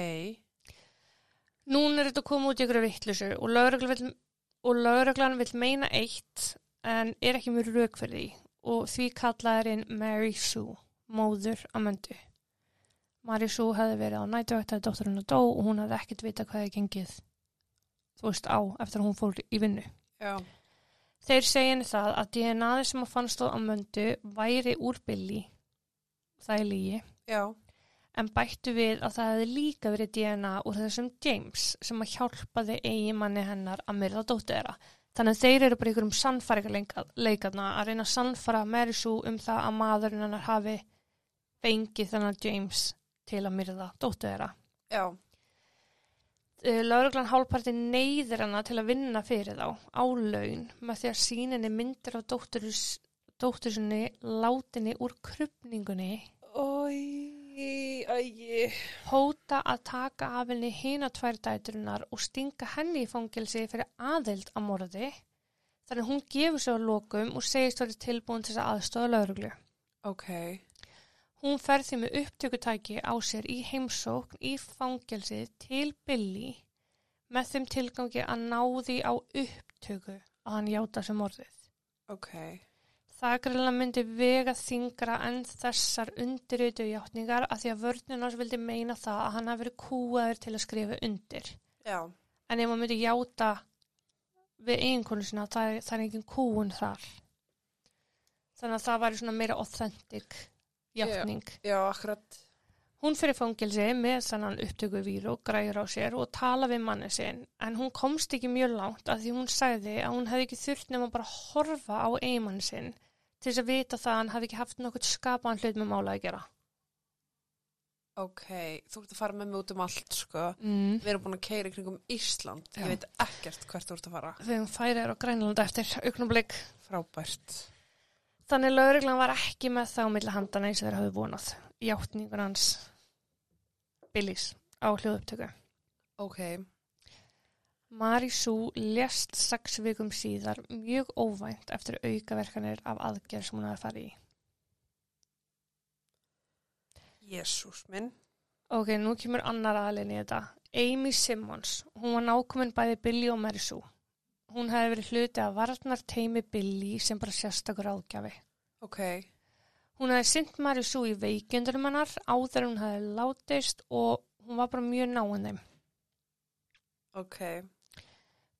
Nún er þetta komið út í ykkur vittlusu og lögreglan vill meina eitt en er ekki mjög rauk fyrir því og því kallaði inn Mary Sue, móður Amandu. Mary Sue hefði verið á nætuvægt að dótturinn að dó og hún hefði ekkert vita hvað hefði gengið þú veist á eftir að hún fór í vinnu. Já. Þeir segja henni það að DNA-ið sem að fannst á Amandu væri úr Billy, það er lígi, Já. en bættu við að það hefði líka verið DNA úr þessum James sem að hjálpaði eigimanni hennar að myrða dóttu þeirra. Þannig að þeir eru bara ykkur um sannfæringarleikarna að reyna að sannfara Mary Sue um það að maðurinn hennar hafi fengið þennan James til að myrða dóttu þeirra. Já. Lauruglan hálparti neyðir hana til að vinna fyrir þá á laun með því að síninni myndir á dóttur, dóttur sinni látinni úr krupningunni hóta að taka af henni hina tvær dæturinnar og stinga henni í fangilsi fyrir aðild að morði þannig að hún gefur sig á lokum og segist verið tilbúin til þess að aðstofa lauruglu. Ok. Hún fer því með upptökutæki á sér í heimsókn í fangilsi til Billy með þeim tilgangi að ná því á upptöku að hann játa sem morðið. Ok. Það greinlega myndi vega þingra en þessar undirröytu játningar að því að vörnunars vildi meina það að hann hafi verið kúaður til að skrifa undir. Já. En ef maður myndi játa við eiginkonu sinna, það er, er engin kúun þar. Þannig að það væri svona meira authentic játning. Já, akkurat. Hún fyrir fangilsi með þannan upptöku víru og græður á sér og tala við manni sinn en hún komst ekki mjög langt að því hún sagði að hún hefði ekki þurft bara að horfa á eigimann sinn til þess að vita það að hann hefði ekki haft nokkurt skapaðan hlut með mála að gera. Ok. Þú ert að fara með mig út um allt, sko. Mm. Við erum búin að keira í kringum Ísland. Já. Ég veit ekkert hvert þú ert að fara. Þegar hún færi er á Grænlanda eftir augnumleik. Frábært. Þannig lauruglan var ekki með það á milli handana eins og þeir hafði vonað. Játningur hans Billys á hljóðupptöku. Ok. Marisú lést sex vikum síðar mjög óvænt eftir aukaverkanir af aðgerð sem hún hafði farið í. Jésús minn. Ok, nú kemur annar aðlinn í þetta. Amy Simmons, hún var nákomin bæði Billy og Marisú. Hún hefði verið hluti af varnar teimi Billy sem bara sérstakur ágjafi. Ok. Hún hefði synt Marisú í veikjöndurum hennar áður hún hefði látist og hún var bara mjög náinn þeim. Ok.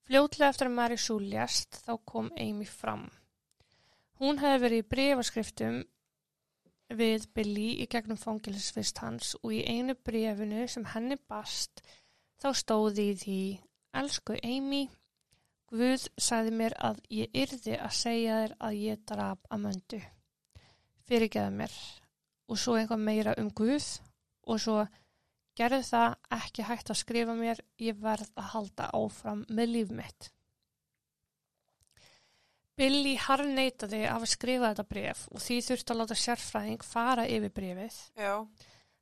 Fljótlega eftir að Marisú lést þá kom Amy fram. Hún hefði verið í brefaskriftum við Billy í gegnum fangilisvist hans og í einu brefinu sem henni bast þá stóði því Elsku Amy, Guð sagði mér að ég yrði að segja þér að ég draf að möndu. Fyrirgeða mér og svo einhvað meira um Guð og svo gerðu það ekki hægt að skrifa mér, ég verð að halda áfram með líf mitt. Billy harneitaði af að skrifa þetta bref og því þurfti að láta sérfræðing fara yfir brefið. Já.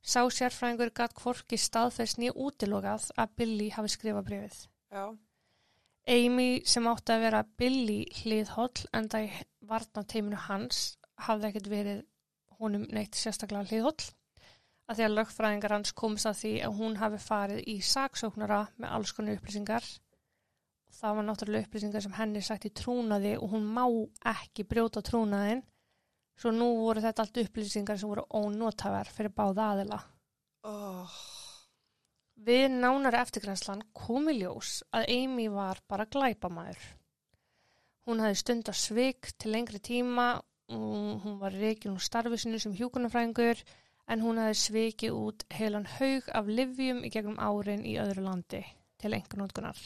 Sá sérfræðingur gatt hvorki staðfest nýja útilokað að Billy hafi skrifað brefið. Já. Amy sem átti að vera Billy hliðholl en það varna teiminu hans hafði ekkert verið honum neitt sérstaklega hliðholl að því að lögfræðingar hans komst að því að hún hafi farið í saksóknara með alls konar upplýsingar. Það var náttúrulega upplýsingar sem henni sagt í trúnaði og hún má ekki brjóta trúnaðin svo nú voru þetta allt upplýsingar sem voru ónótaver fyrir báða aðila. Oh. Við nánari eftirgrænslan komi ljós að Amy var bara glæpamaður. Hún hafði stund að svik til lengri tíma hún var reikin úr starfi sinu sem hjúkunarfræðingur en hún hafði svikið út heilan haug af livjum í gegnum árin í öðru landi til einhvernótkunar.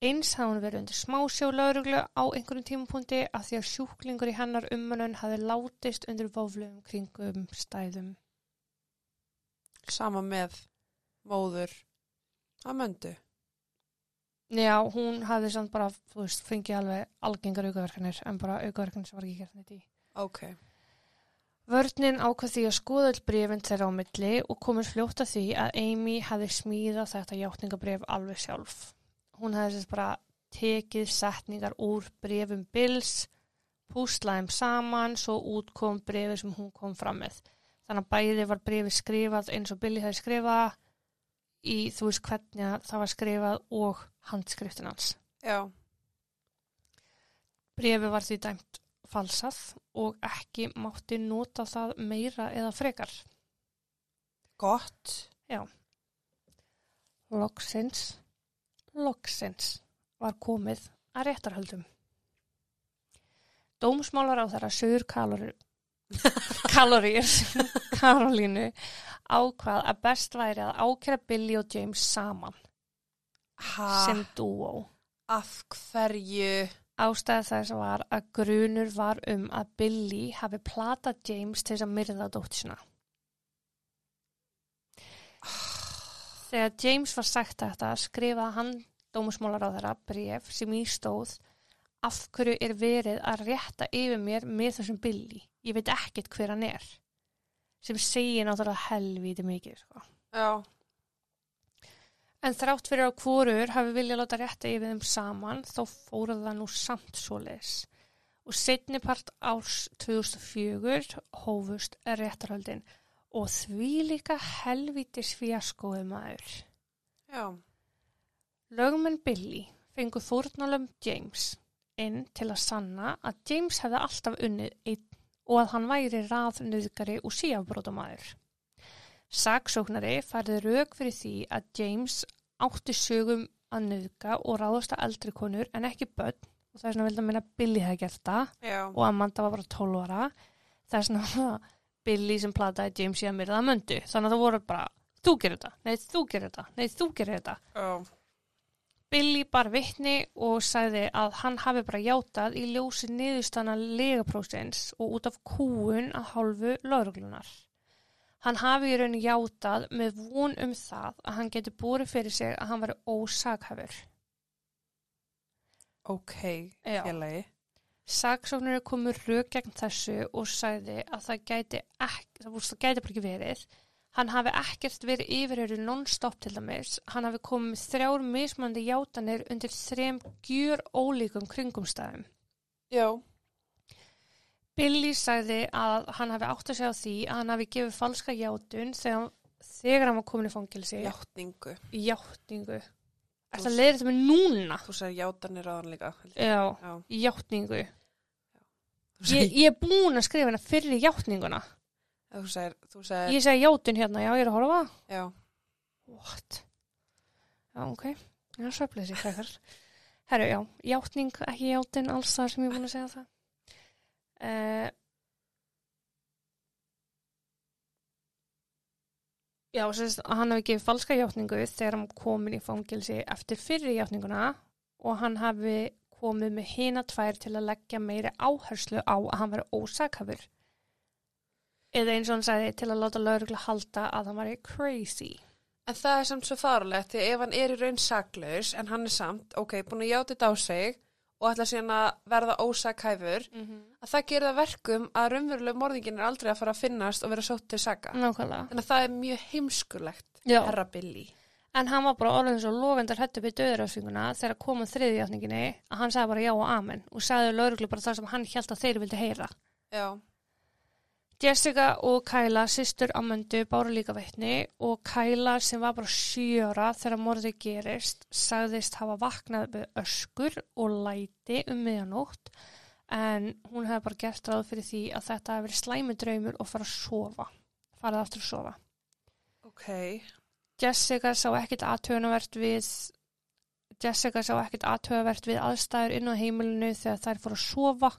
Eins hafði hún verið undir smásjólauruglu á einhverjum tímapunkti að því að sjúklingur í hennar ummanun hafði látist undir voflum kringum stæðum. Sama með móður að möndu. Já, hún hafði samt bara, þú veist, fengið alveg algengar aukaverkanir en bara aukaverkanir sem var ekki gert neitt í. Ok. Vörnin ákvað því að skoða all brefin þeirra á milli og komist fljótt að því að Amy hafði smíðað þetta hjáttningabref alveg sjálf. Hún hafði sérst bara tekið setningar úr brefum Bills, púslaðum saman, svo útkom brefið sem hún kom fram með. Þannig að bæði var brefið skrifað eins og Billy hefði skrifað í, þú veist, hvernig það var skrifað og handskriftin hans. Já. Brefi var því dæmt falsað og ekki mátti nota það meira eða frekar. Gott. Loksins, loksins var komið að réttarhöldum. Dómsmálar á þeirra sögur kalorir, kalorir Karolínu ákvað að best væri að ákjæra Billy og James saman Ha, sem dúó. af hverju? Ástæða þess var að grunur var um að Billy hafi platað James til þess að myrða dóttisina. Þegar James var sagt þetta skrifaði hann dómusmálar á þeirra bref sem í stóð af hverju er verið að rétta yfir mér með þessum Billy. Ég veit ekkert hver hann er. Sem segir náttúrulega helvíti mikið. Sko. Já. En þrátt fyrir að hvorur hafi viljað láta rétta yfir þeim saman þá fóruð það nú samt svoleiðis. Og setni part árs 2004 hófust réttarhöldin og því líka helvítis fjaskoði maður. Já. Lögmenn Billy fengu fórnalum James inn til að sanna að James hefði alltaf unnið einn og að hann væri raðnöðgari og síafbrótamæður. Saksóknari færði rauk fyrir því að James átti sögum að nöðga og ráðast að eldri konur en ekki börn og það er svona vildi að minna Billy hefði gert það og Amanda var bara 12 ára. Það er svona Billy sem plataði James í að myrða að möndu. Þannig að það voru bara, þú gerir þetta, nei þú gerir þetta, nei þú gerir þetta. Já. Billy bar vittni og sagði að hann hafi bara játað í ljósi niðurstana legaprósins og út af kúun að hálfu lauruglunar. Hann hafi í raun játað með von um það að hann geti búið fyrir sig að hann var ósakhafur. Ok, félagi. Saksóknari komur rög gegn þessu og sagði að það gæti, ekki, það, það gæti bara ekki verið. Hann hafi ekkert verið yfirheyru non-stop til dæmis. Hann hafi komið með þrjár mismandi játanir undir þrem gjur ólíkum kringumstæðum. Já. Billy sagði að hann hafi átt að segja því að hann hafi gefið falska játun þegar, þegar hann var komin í fangilsi. Játningu. Játningu. Er það leiðir þetta með núna? Þú sagði játanir á hann líka. Já, Já. játningu. Þú Ég, ég er búin að skrifa hérna fyrir játninguna. Þú sagði, þú sagði, Ég segi játun hérna, já, ég er að horfa. já. What? Já, ok. Já, sveflið sér frekar. Herru, já, játning, ekki játun, alls það sem ég er búin að segja það. Uh, já, sérst, hann hafi gefið falska játningu þegar hann komin í fangilsi eftir fyrir játninguna og hann hafi komið með hina tvær til að leggja meiri áherslu á að hann veri ósakhafur. Eða eins og hann sagði til að láta laurugla halda að hann veri crazy. En það er samt svo farulegt því ef hann er í raun saklaus en hann er samt, ok, búin að játa þetta á sig og ætla síðan að verða ósakhæfur, Mm -hmm. að það gerir það verkum að raunveruleg morðingin er aldrei að fara að finnast og vera sótt til saka. Nákvæmlega. Að það er mjög heimskulegt, herra Billy. En hann var bara orðin svo lofendar upp í döðurafsinguna þegar kom þriðjátninginni að hann sagði bara já og amen og sagði lauruglu bara það sem hann held að þeir vildi heyra. Já, Jessica og Kyla, systur Amandu, báru líka veitni og Kyla sem var bara sjöra þegar morðið gerist sagðist hafa vaknað með öskur og læti um miðjanótt. En hún hefði bara gert ráð fyrir því að þetta hefði verið slæmi draumur og fara að sofa, farið aftur að sofa. ok. Jessica sá ekkit aðtöðunavert við Jessica sá ekkit aðtöðavert við aðstæður inn á heimilinu þegar þær fóru að sofa.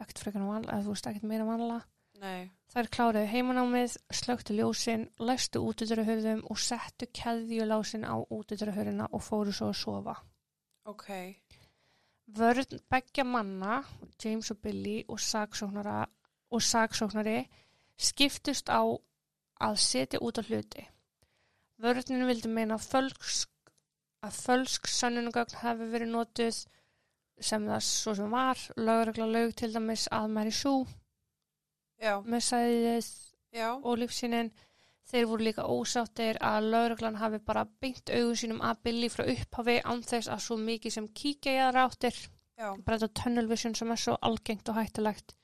Ekkert frekar en vanlega, eða þú veist ekkert meira vanlega Nei, Þær kláruðu heimanámið, slögtu ljósin, læstu útidurahöfðum og settu keðjulásin á útidurahöfðina og fóru svo að sofa. ok. Vörn beggja manna, James og Billy og saksóknari skiptust á að setja út á hluti. Vörninu vildi meina að fölsk, að fölsk sönnunugögn hefði verið notuð sem það svo sem var, lögregla lög til dæmis að Mary Sue Já, og lífsýnin. Þeir voru líka ósáttir að lauruglan hafi bara beint augun sínum að Billy frá upphafi án þess að svo mikið sem kíkja í aðra áttir. já, Bara þetta tunnel vision sem er svo algengt og hættulegt.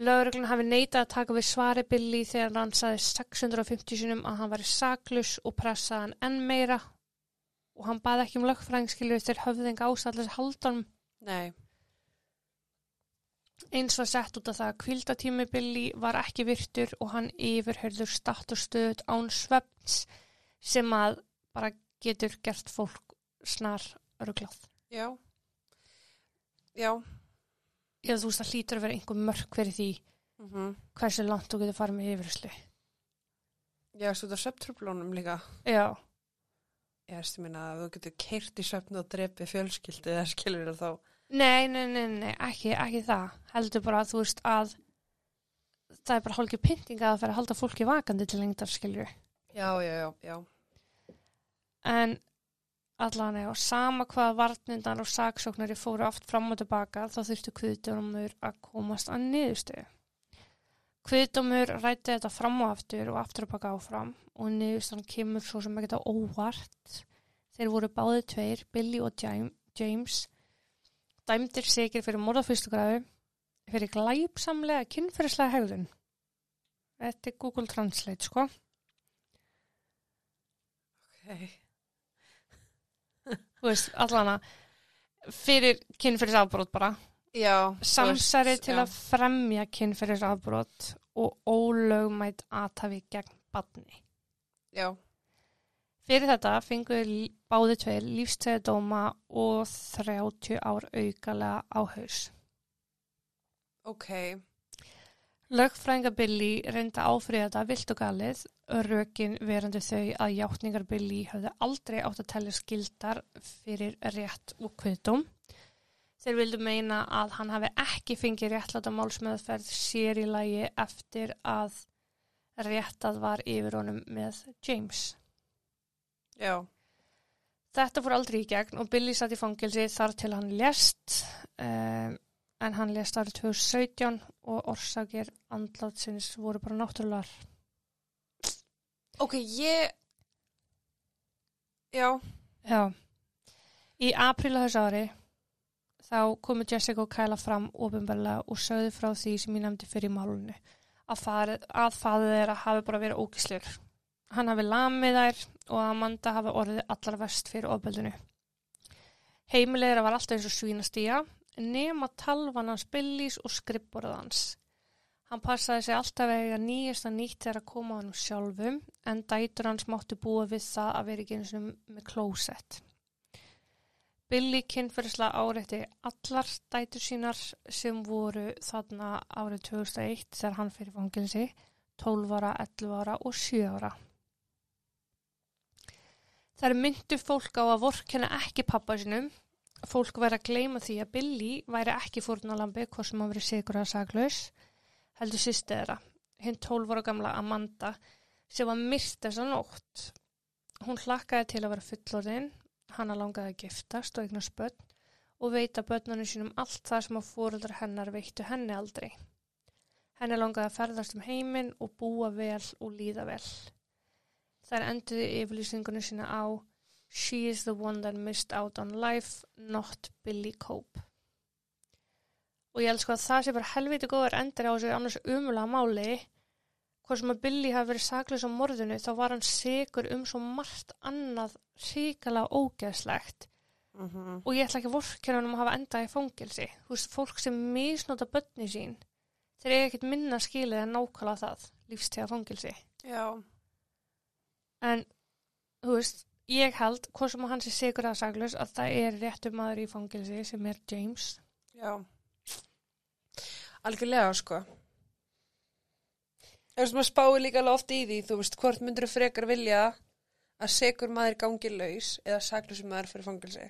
Lauruglan hafi neitað að taka við svari Billy þegar hann saði 650 sinum að hann væri saklus og pressaði hann enn meira og hann baði ekki um lögfræðingskilju þegar höfðing ásallins haldan nei, Eins var sett út af það að kvildatími Billy var ekki virtur og hann yfirhörður statustöðut án svefns sem að bara getur gert fólk snar ruglað. já. Já, Ég þú veist að hlýtur að vera einhver mörk fyrir því mhm. hversu langt þú getur farið með yfirherslu. Já, svo þetta söptrúblónum líka. Já, Ég ég minna að þú getur keirt í söpnu og drepið fjölskyldi eða skilur það þá. Nei, nei, nei, nei, ekki, ekki það. Heldur bara að þú veist að það er bara hálfgeir pyntinga að fyrir að halda fólki vakandi til lengdar, skiljur. Já, já, já, já. En allan eða sama hvaða varnindar og saksóknari fóru oft fram og tilbaka þá þurftu kviðdómur að komast að niðurstöðu. Kviðdómur rætti þetta fram og aftur og aftur að baka áfram og niðurstöðan kemur svo sem ekki á óvart. Þeir voru báði tveir, Billy og Jam- James, dæmdir sikir fyrir morða fyrstu græðu fyrir glæpsamlega kynferðislega hegðun. Þetta er Google Translate, sko. Ok. Þú veist, allan að fyrir kynferðisafbrot bara. Já. Samsari veist, til já. að fremja kynferðisafbrot og ólögmætt aðtafi gegn badni. Já, Fyrir þetta fengur báði tveir lífstæðadóma og 30 ár aukalega á haus. ok. Lögfræðinga Billy reynda áfrið þetta vilt og galið, rökin verandi þau að játningar Billy höfðu aldrei átt að telja skildar fyrir rétt og kviðdóm. Þeir vildu meina að hann hafi ekki fengið réttláta málsmeðferð sér í lagi eftir að réttað var yfir honum með James. Já, Þetta fór aldrei í gegn og Billy satt í fangilsi þar til hann lést. Um, en hann lést árið 2017 og orsakir andlátsins voru bara náttúrulegar. Ok, ég... Já, Já. Í apríl á þessu ári þá komu Jessica og Kyla fram ofinbarlega og sögðu frá því sem ég nefndi fyrir málunni að, að faðið þeirra hafi bara verið ógislur. Hann hafi lamið þær og Amanda hafi orðið allar vest fyrir ofbeldinu. Heimileg þeirra var alltaf eins og svínastía nema talvan hans Billys og skrippborð hans. Hann passaði sig alltaf að eiga nýjasta nýtt þegar að koma hann sjálfum en dætur hans mátti búa við það að vera ekki eins og með klósett. Billy kynferðislega áreitti allar dætur sínar sem voru þarna árið 2001 þegar hann fyrir fangilsi, 12 ára, 11 ára og 7 ára. Það er myndu fólk á að vorkenna ekki pappa sinum. Fólk væri að gleyma því að Billy væri ekki fórnalambi hvort sem hann verið sigur að saglaus, heldur sýstu þeirra, hinn 12 ára gamla Amanda sem var myrt þessa nótt. Hún hlakkaði til að vera fullorðin Hanna langaði að giftast og eigna spötn og veita börnunum sínum allt það sem að fóröldrar hennar veittu henni aldrei. Henni langaði að ferðast um heiminn og búa vel og líða vel. Þær enduði yfirlýsingunum sína á She is the one that missed out on life, not Billy Cope. Og ég held sko að það sé bara helviti góður endur á þessu annars umulega máli hvort sem að Billy hafi verið saklaus á morðinu þá var hann sigur um svo margt annað ríkala ógeðslegt mm og ég ætla ekki að vorkjörnum um að hafa endað í fangilsi. Þú veist, fólk sem misnóta börni sín, þeir eiga ekkert minna skilið en nákvæmlega það, lífstíða fangilsi. já, En, þú veist, ég held, hvort sem hann sé sigur að saklaus, að það er réttur maður í fangilsi sem er James. já. Algjörlega, sko. Þú veist, maður spáir líka alveg oft í því, þú veist, hvort myndur þú frekar vilja að segur maður gangi laus eða saklusum maður fyrir fangilsi?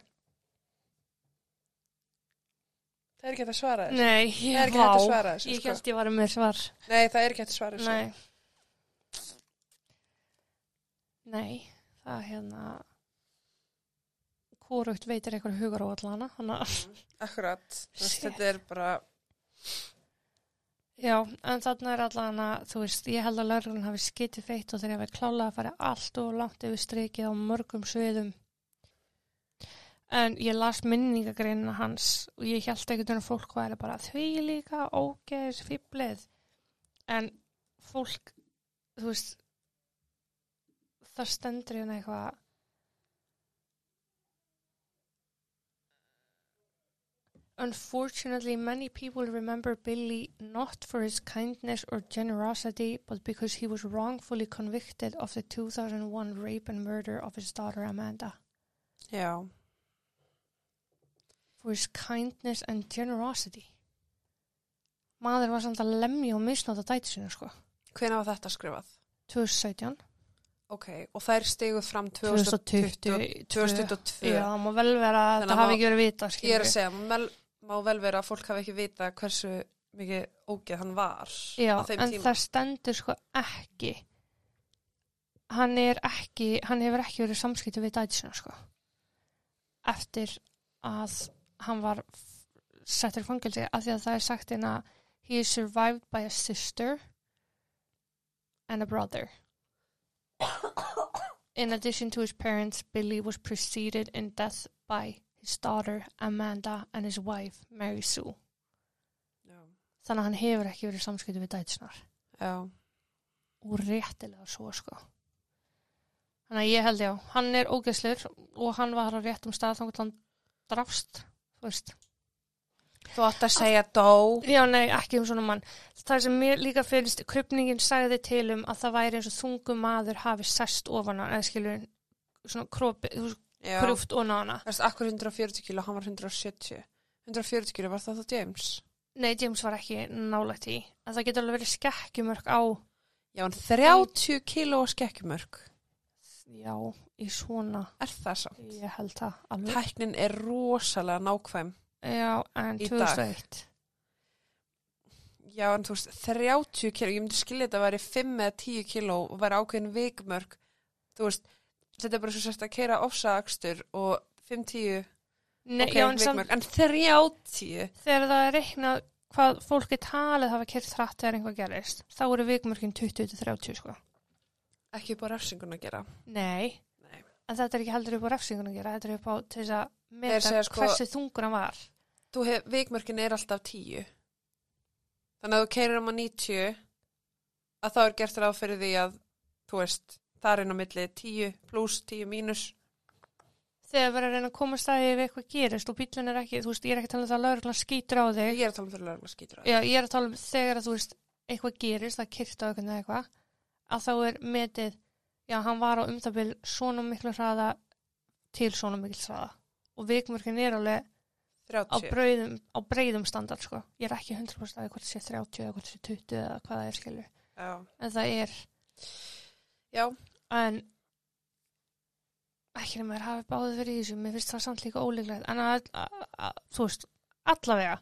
Það er ekki hægt að svara þessu. Nei, Það ég, er ekki hægt að svara þessu, ég sko. held ég var með svar. Nei, það er ekki hægt að svara þessu. Nei. Nei, það hérna hvorugt veitir eitthvað hugar á allana hana. Akkurat. Þetta er bara, Já, en þarna er allana þú veist, ég held að lörglun hafi skitið feitt og þeir hafi klálega að fara allt og langt yfir strikið á mörgum sviðum en ég las minningagreinina hans og ég held ekkert að fólk væri bara því líka ógeðis fýblið en fólk þú veist það stendur hérna eitthvað Unfortunately, many people remember Billy not for his kindness or generosity, but because he was wrongfully convicted of the 2001 rape and murder of his daughter Amanda. já. For his kindness and generosity. Maður var samt að lemja og misnóta dæti sinna, sko. Hvenær var þetta skrifað? 2017, Ok, og þær steguð fram 2020, 2020 2022. Já, það má vel vera að það að hafi ekki verið vita, Ég er skilur. að segja, má, má vel vera að fólk hafi ekki vita hversu mikið ógeð hann var Já, á þeim en tíma. það stendur sko ekki hann er ekki hann hefur ekki verið samskipti við dætisina sko eftir að hann var settur í fangelsi af því að það er sagt inn að he is survived by a sister and a brother in addition to his parents Billy was preceded in death by his daughter Amanda and his wife Mary Sue Já. þannig að hann hefur ekki verið samskipti við dætisinar Já. og réttilega svo sko þannig að ég held já hann er ógeðslur og hann var á réttum stað að hann drafst þú veist Þú átt að segja dó. já nei ekki um svona mann það sem mér líka finnst krypningin sagði til um að það væri eins og þungum maður hafi sest ofan hann eða skilur svona krópi, krúft ofan á hana Það er akkur 140 kíló, hann var 170. 140 kíló, var það þá James? nei James var ekki nálægt í en það getur alveg verið skekkjumörk á Já, en 30 kíló skekkjumörk. já í svona Er það samt? ég held það alveg Tæknin er rosalega nákvæm. Já en Í dag. 2001 Já, en þú veist, 30 kíló, ég myndi skilja þetta að væri 5 eða 10 kíló og væri ákveðin vikmörk. Þú veist, þetta er bara svo sérst að keira ofsaakstur og 5-10, Nei, ok, já, en samt, vikmörk, en 30 þegar það er reiknað hvað fólk er talið hafa kert hratt þegar einhvað gerist, þá eru vikmörkin 20-30 sko. ekki upp á refsingun að gera Nei, Nei. en þetta er ekki heldur upp á refsingun að gera, þetta er upp á þess að Segja, sko- hversu þungur hann var. hef, vikmörkin er alltaf 10 þannig að þú keirir um að 90 að þá er gert ráð fyrir því að þú veist, það er inn á milli 10 pluss, 10 mínus Þegar verður að reyna að koma staði ef eitthvað gerist og bílun er ekki, þú veist, ég er ekki að tala um það að lauruglan skýtur á þig. ég er að tala um þegar lögregla skýtur á Já, ég er að tala um þegar að þú veist, eitthvað gerist, það kyrt á eitthvað eða eitthvað, að þá er metið, já, hann var á umtabil svona miklu hraða til svona miklu hraða. Og vikmörkin er alveg á 30 breyðum, á breyðum standard, sko. Ég er ekki 100% að hvort sé 30 eða hvort sé 20 eða hvað það er, skilju. En það er, já, en ekki nema þér hafi báðið fyrir þessu, mér finnst það samt líka ólíklegt, en að, að, að þú veist, allavega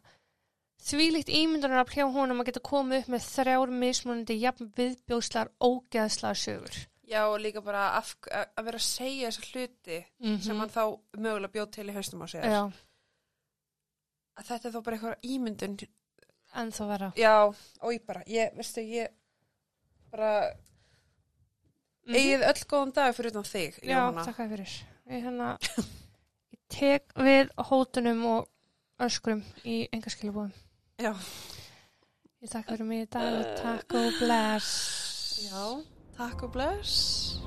þvílíkt ímyndunar að hjá honum að geta komið upp með þrjár mismunandi jafn viðbjóðslar ógeðslar sögur já og líka bara að að vera að segja þessa hluti mm sem hann þá mögulega bjóð til í haustum á já, að þetta er þá bara eitthvað ímyndun. En þá vera já, og ég bara, ég, veistu, ég bara mm eigið öll góðan dag fyrir utan þig, já, Jóhanna. takk að fyrir. Ég, hérna, ég tek við hótunum og öskrum í engaskilubúðum já, ég takk fyrir mig í dag og takk og bless. Já, takk og bless